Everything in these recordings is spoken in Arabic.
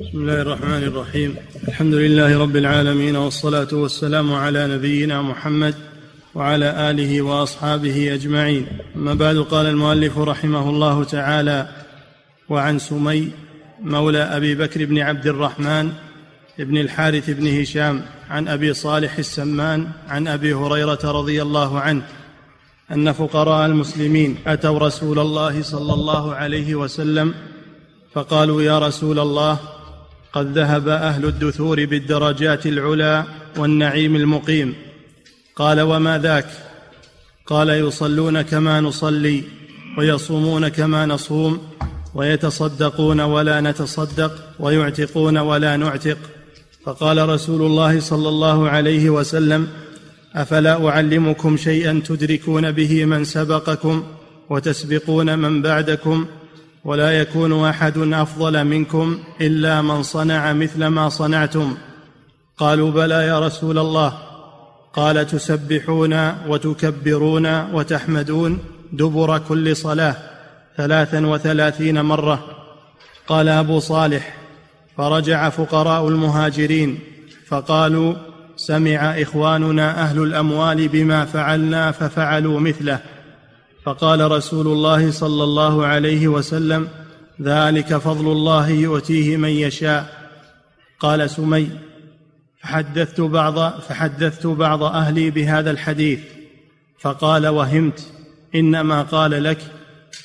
بسم الله الرحمن الرحيم. الحمد لله رب العالمين والصلاة والسلام على نبينا محمد وعلى آله وأصحابه أجمعين. أما بعد قال المؤلف رحمه الله تعالى وعن سمي مولى أبي بكر بن عبد الرحمن بن الحارث بن هشام عن أبي صالح السمان عن أبي هريرة رضي الله عنه أن فقراء المسلمين أتوا رسول الله صلى الله عليه وسلم فقالوا يا رسول الله قد ذهب أهل الدثور بالدرجات العلى والنعيم المقيم. قال وما ذاك؟ قال يصلون كما نصلي ويصومون كما نصوم ويتصدقون ولا نتصدق ويعتقون ولا نعتق. فقال رسول الله صلى الله عليه وسلم أفلا أعلمكم شيئا تدركون به من سبقكم وتسبقون من بعدكم ولا يكون أحد أفضل منكم إلا من صنع مثل ما صنعتم. قالوا بلى يا رسول الله. قال تسبحون وتكبرون وتحمدون دبر كل صلاة ثلاثا وثلاثين مرة. قال أبو صالح فرجع فقراء المهاجرين فقالوا سمع إخواننا أهل الأموال بما فعلنا ففعلوا مثله. فقال رسول الله صلى الله عليه وسلم ذلك فضل الله يؤتيه من يشاء. قال سمي فحدثت بعض فحدثت بعض أهلي بهذا الحديث. فقال وهمت إنما قال لك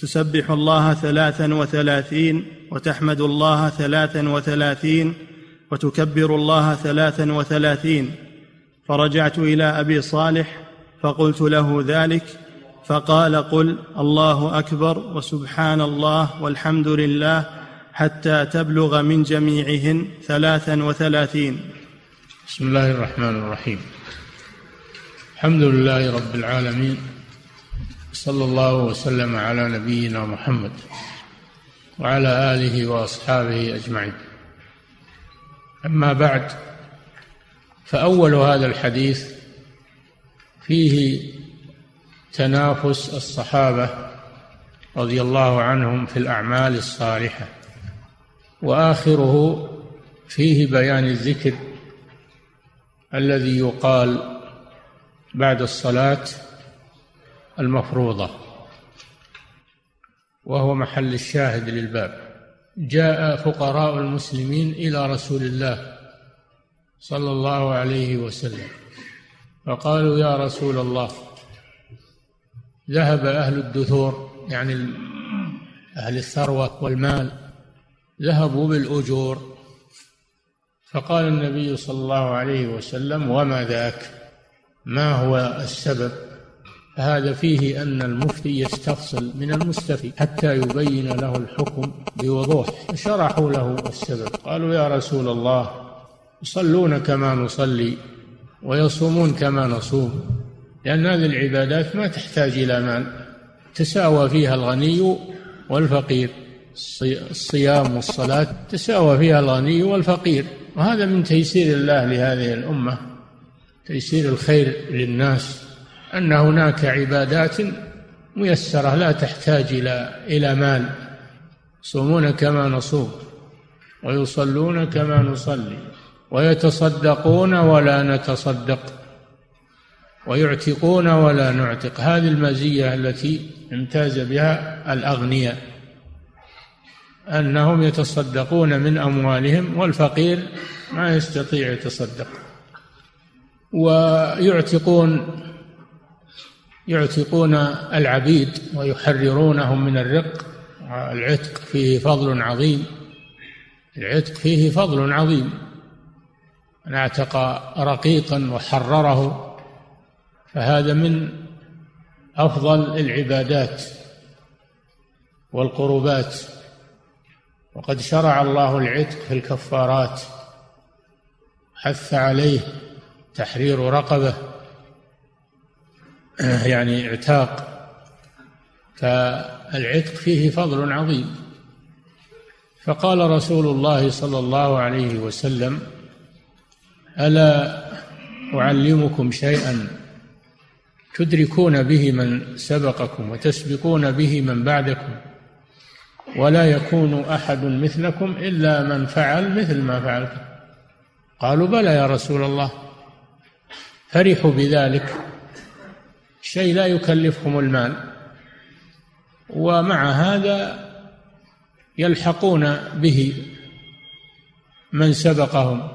تسبح الله ثلاثا وثلاثين وتحمد الله ثلاثا وثلاثين وتكبر الله ثلاثا وثلاثين. فرجعت إلى أبي صالح فقلت له ذلك فقال قل الله أكبر وسبحان الله والحمد لله حتى تبلغ من جميعهن ثلاثا وثلاثين. بسم الله الرحمن الرحيم. الحمد لله رب العالمين. صلى الله وسلم على نبينا محمد وعلى آله وأصحابه أجمعين. أما بعد فأول هذا الحديث فيه تنافس الصحابة رضي الله عنهم في الأعمال الصالحة. وآخره فيه بيان الذكر الذي يقال بعد الصلاة المفروضة وهو محل الشاهد للباب. جاء فقراء المسلمين إلى رسول الله صلى الله عليه وسلم فقالوا يا رسول الله ذهب أهل الدثور يعني أهل الثروة والمال ذهبوا بالأجور. فقال النبي صلى الله عليه وسلم وما ذاك؟ ما هو السبب؟ هذا فيه أن المفتي يستفصل من المستفي حتى يبين له الحكم بوضوح فشرحوا له السبب. قالوا يا رسول الله يصلون كما نصلي ويصومون كما نصوم. لأن هذه العبادات ما تحتاج إلى مال تساوى فيها الغني والفقير. الصيام والصلاة تساوى فيها الغني والفقير. وهذا من تيسير الله لهذه الأمة تيسير الخير للناس أن هناك عبادات ميسرة لا تحتاج إلى إلى مال. يصومون كما نصوم ويصلون كما نصلي ويتصدقون ولا نتصدق. ويعتقون ولا نعتق. هذه المزية التي امتاز بها الأغنياء أنهم يتصدقون من أموالهم والفقير ما يستطيع يتصدق. ويعتقون يعتقون العبيد ويحررونهم من الرق. العتق فيه فضل عظيم. العتق فيه فضل عظيم. من اعتق رقيقا وحرره فهذا من أفضل العبادات والقربات. وقد شرع الله العتق في الكفارات حث عليه تحرير رقبة يعني اعتاق. فالعتق فيه فضل عظيم. فقال رسول الله صلى الله عليه وسلم ألا أعلمكم شيئا تدركون به من سبقكم وتسبقون به من بعدكم ولا يكون أحد مثلكم إلا من فعل مثل ما فعلت قالوا بلى يا رسول الله فرحوا بذلك شيء لا يكلفهم المال. ومع هذا يلحقون به من سبقهم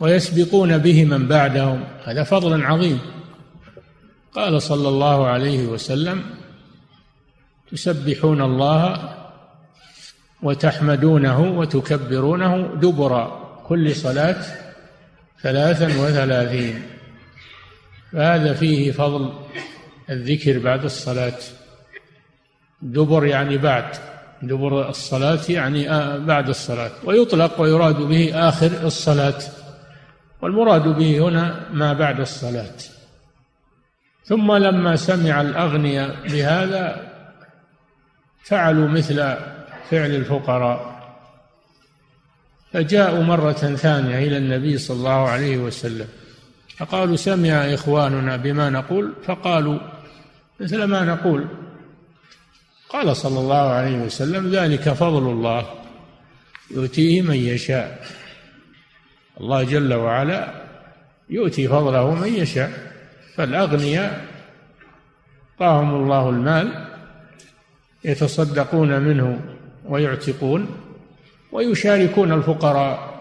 ويسبقون به من بعدهم. هذا فضل عظيم. قال صلى الله عليه وسلم تسبحون الله وتحمدونه وتكبرونه دبر كل صلاة ثلاثا وثلاثين. فهذا فيه فضل الذكر بعد الصلاة. دبر يعني بعد دبر الصلاة يعني بعد الصلاة. ويطلق ويراد به آخر الصلاة. والمراد به هنا ما بعد الصلاة. ثم لما سمع الأغنياء بهذا فعلوا مثل فعل الفقراء. فجاءوا مرة ثانية إلى النبي صلى الله عليه وسلم فقالوا سمع إخواننا بما نقول. فقالوا مثل ما نقول. قال صلى الله عليه وسلم ذلك فضل الله يؤتيه من يشاء. الله جل وعلا يؤتي فضله من يشاء. فالأغنياء أعطاهم الله المال يتصدقون منه ويعتقون ويشاركون الفقراء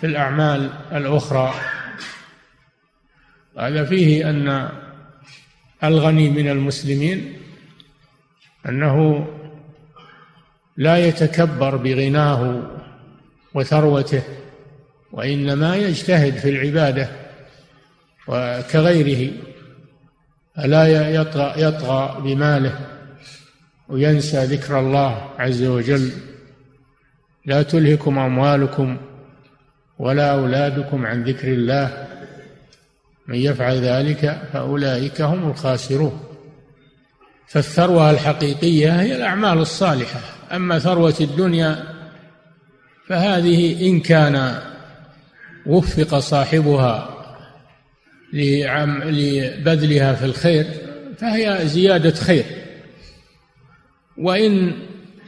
في الأعمال الأخرى. هذا فيه أن ألغني من المسلمين أنه لا يتكبر بغناه وثروته وإنما يجتهد في العبادة وكغيره. فلا يطغى, يطغى بماله وينسى ذكر الله عز وجل. لا تلهكم أموالكم ولا أولادكم عن ذكر الله. من يفعل ذلك فأولئك هم الخاسرون. فالثروة الحقيقية هي الأعمال الصالحة. أما ثروة الدنيا فهذه إن كان وفق صاحبها لبذلها في الخير فهي زيادة خير. وإن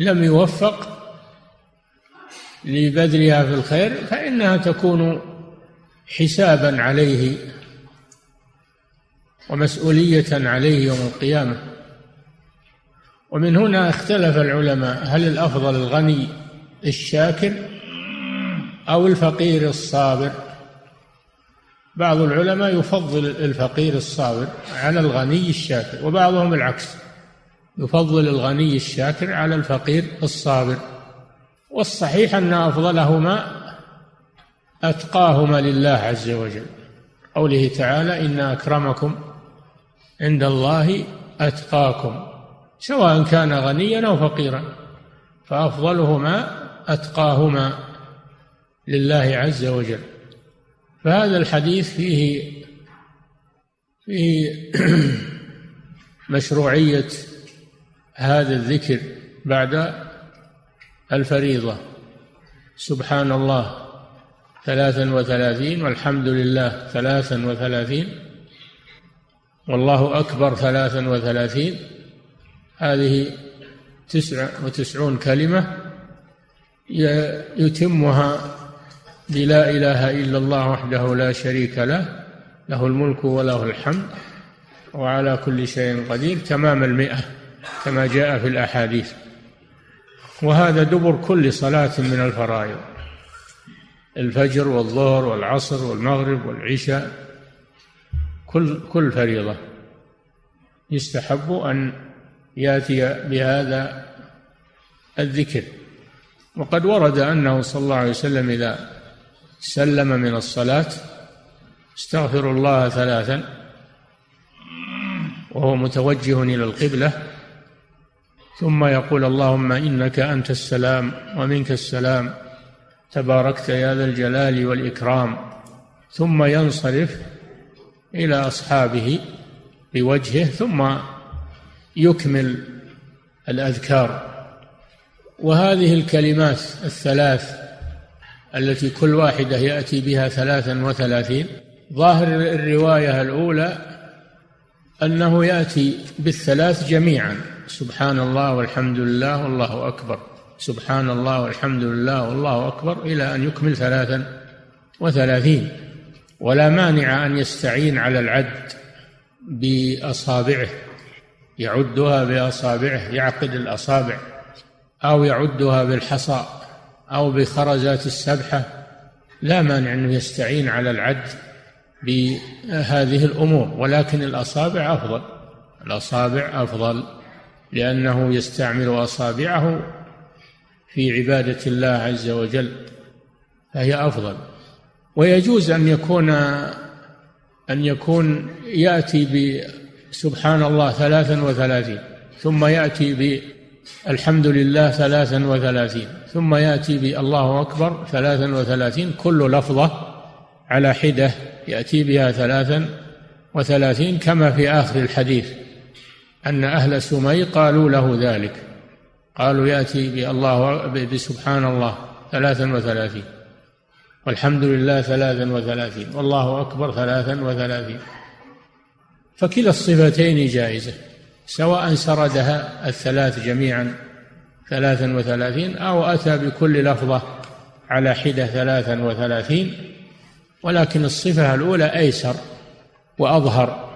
لم يوفق لبذلها في الخير فإنها تكون حسابا عليه ومسؤولية عليه يوم القيامة. ومن هنا اختلف العلماء هل الأفضل الغني الشاكر أو الفقير الصابر؟ بعض العلماء يفضل الفقير الصابر على الغني الشاكر وبعضهم العكس يفضل الغني الشاكر على الفقير الصابر. والصحيح أن أفضلهما أتقاهما لله عز وجل. قوله تعالى إن أكرمكم عند الله أتقاكم سواء كان غنيا أو فقيرا فأفضلهما أتقاهما لله عز وجل. فهذا الحديث فيه فيه مشروعية هذا الذكر بعد الفريضة. سبحان الله. ثلاثا وثلاثين والحمد لله ثلاثا وثلاثين والله أكبر ثلاثا وثلاثين. هذه تسع وتسعون كلمة يتمها بلا إله إلا الله وحده لا شريك له له الملك وله الحمد وعلى كل شيء قدير تمام المئة كما جاء في الأحاديث وهذا دبر كل صلاة من الفرائض الفجر والظهر والعصر والمغرب والعشاء كل كل فريضة. يستحب أن يأتي بهذا الذكر. وقد ورد أنه صلى الله عليه وسلم إذا سلم من الصلاة. استغفر الله ثلاثا. وهو متوجه إلى القبلة. ثم يقول اللهم إنك أنت السلام ومنك السلام. تباركت يا ذا الجلال والإكرام. ثم ينصرف إلى أصحابه بوجهه. ثم يكمل الأذكار. وهذه الكلمات الثلاث التي كل واحدة يأتي بها ثلاثا وثلاثين. ظاهر الرواية الأولى أنه يأتي بالثلاث جميعا. سبحان الله والحمد لله والله أكبر. سبحان الله والحمد لله والله أكبر إلى أن يكمل ثلاثا وثلاثين. ولا مانع أن يستعين على العد بأصابعه. يعدها بأصابعه يعقد الأصابع أو يعدها بالحصى. أو بخرزات السبحة لا مانع أنه يستعين على العد بهذه الأمور ولكن الأصابع أفضل. الأصابع أفضل لأنه يستعمل أصابعه في عبادة الله عز وجل فهي أفضل. ويجوز أن يكون أن يكون يأتي بسبحان الله ثلاثا وثلاثين ثم يأتي بالحمد لله ثلاثا وثلاثين. ثم يأتي بالله أكبر ثلاثا وثلاثين كل لفظة على حدة يأتي بها ثلاثا وثلاثين كما في آخر الحديث أن أهل سمي قالوا له ذلك. قالوا يأتي بالله بسبحان الله ثلاثا وثلاثين. والحمد لله ثلاثا وثلاثين. والله أكبر ثلاثا وثلاثين. فكلا الصفتين جائزة سواء سردها الثلاث جميعا ثلاثا وثلاثين أو أتى بكل لفظة على حدة ثلاثا وثلاثين ولكن الصفة الأولى أيسر وأظهر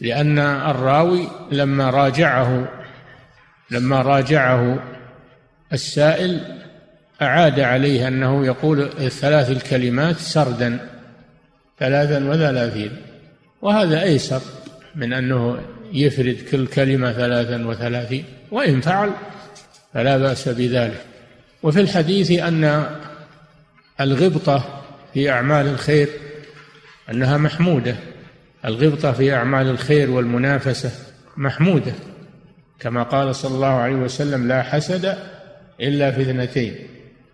لأن الراوي لما راجعه لما راجعه السائل أعاد عليه أنه يقول الثلاث الكلمات سردا ثلاثا وثلاثين. وهذا أيسر من أنه يفرد كل كلمة ثلاثا وثلاثين وإن فعل فلا بأس بذلك. وفي الحديث أن الغبطة في أعمال الخير أنها محمودة. الغبطة في أعمال الخير والمنافسة محمودة كما قال صلى الله عليه وسلم لا حسد إلا في اثنتين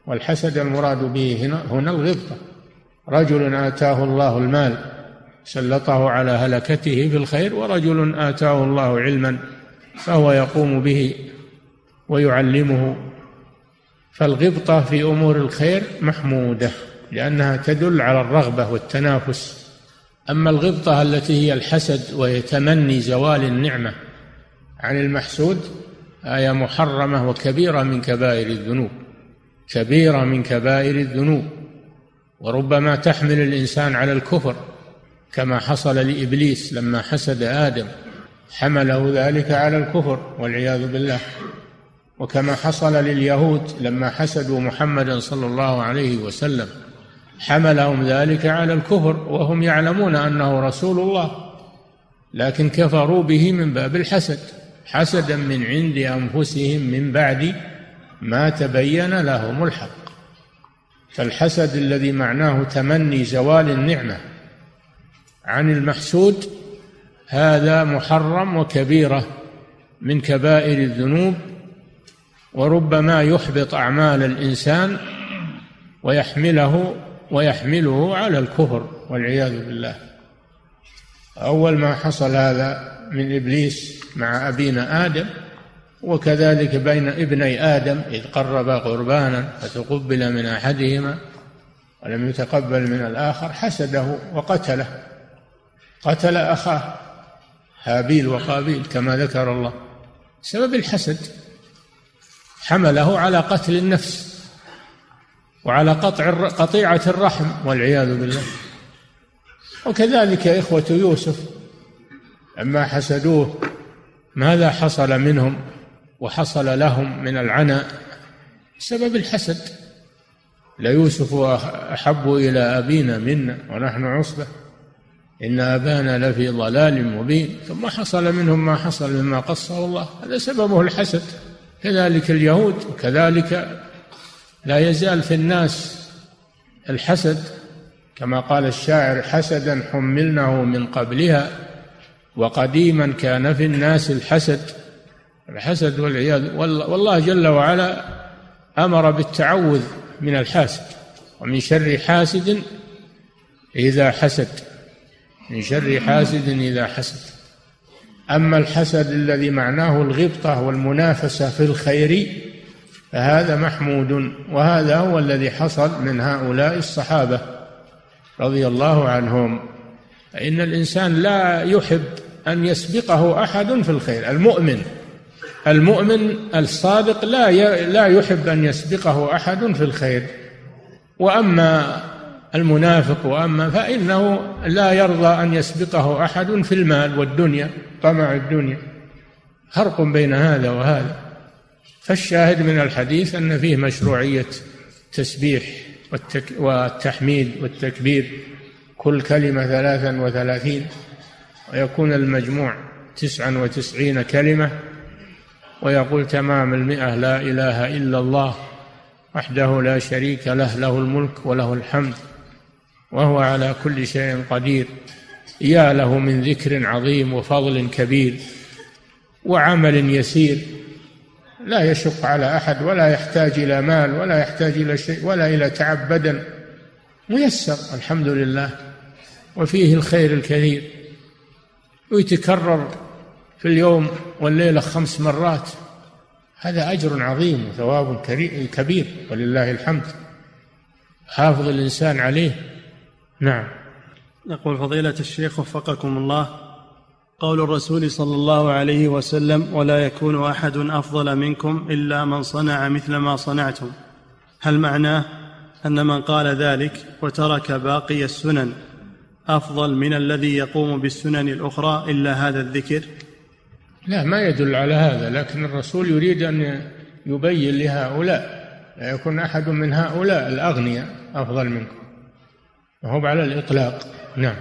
والحسد المراد به هنا, هنا الغبطة. رجل آتاه الله المال سلطه على هلكته في الخير ورجل آتاه الله علما فهو يقوم به ويعلمه. فالغبطة في أمور الخير محمودة لأنها تدل على الرغبة والتنافس. أما الغبطة التي هي الحسد وهي تمني زوال النعمة عن المحسود آية محرمة وكبيرة من كبائر الذنوب كبيرة من كبائر الذنوب. وربما تحمل الإنسان على الكفر كما حصل لإبليس لما حسد آدم حمله ذلك على الكفر والعياذ بالله. وكما حصل لليهود لما حسدوا محمدا صلى الله عليه وسلم حملهم ذلك على الكفر وهم يعلمون أنه رسول الله لكن كفروا به من باب الحسد حسدا من عند أنفسهم من بعد ما تبين لهم الحق. فالحسد الذي معناه تمني زوال النعمة عن المحسود هذا محرم وكبيرة من كبائر الذنوب وربما يحبط أعمال الإنسان ويحمله ويحمله على الكفر والعياذ بالله. أول ما حصل هذا من إبليس مع أبينا آدم وكذلك بين ابني آدم إذ قربا قربانا فتقبل من أحدهما ولم يتقبل من الآخر حسده وقتله. قتل أخاه هابيل وقابيل كما ذكر الله. سبب الحسد. حمله على قتل النفس وعلى قطع قطيعة الرحم والعياذ بالله. وكذلك إخوة يوسف لما حسدوه ماذا حصل منهم وحصل لهم من العناء؟ سبب الحسد. ليوسف أحب إلى أبينا منا ونحن عصبة. إن أبانا لفي ضلال مبين. ثم حصل منهم ما حصل مما قصه الله. هذا سببه الحسد. كذلك اليهود وكذلك لا يزال في الناس الحسد كما قال الشاعر حسدا حملنه من قبلها وقديما كان في الناس الحسد. الحسد والعياذ والله جل وعلا أمر بالتعوذ من الحاسد ومن شر حاسد إذا حسد من شر حاسد إذا حسد. أما الحسد الذي معناه الغبطة والمنافسة في الخير فهذا محمود وهذا هو الذي حصل من هؤلاء الصحابة رضي الله عنهم. فإن الإنسان لا يحب أن يسبقه أحد في الخير المؤمن. المؤمن الصادق لا لا يحب أن يسبقه أحد في الخير. وأما المنافق وأما فإنه لا يرضى أن يسبقه أحد في المال والدنيا طمع الدنيا. فرق بين هذا وهذا. فالشاهد من الحديث أن فيه مشروعية التسبيح والتحميد والتكبير كل كلمة ثلاثا وثلاثين ويكون المجموع تسعا وتسعين كلمة ويقول تمام المئة لا إله إلا الله وحده لا شريك له له الملك وله الحمد. وهو على كل شيء قدير. يا له من ذكر عظيم وفضل كبير وعمل يسير. لا يشق على أحد ولا يحتاج إلى مال ولا يحتاج إلى شيء ولا إلى تعب بدن. ميسر الحمد لله. وفيه الخير الكثير. ويتكرر في اليوم والليلة خمس مرات. هذا أجر عظيم وثواب كبير ولله الحمد. حافظ الإنسان عليه. نعم. يقول فضيلة الشيخ وفقكم الله قول الرسول صلى الله عليه وسلم ولا يكون أحد أفضل منكم إلا من صنع مثل ما صنعتم هل معناه أن من قال ذلك وترك باقي السنن أفضل من الذي يقوم بالسنن الأخرى إلا هذا الذكر؟ لا ما يدل على هذا لكن الرسول يريد أن يبين لهؤلاء لا يكون أحد من هؤلاء الأغنياء أفضل منكم. وهو على الإطلاق. نعم.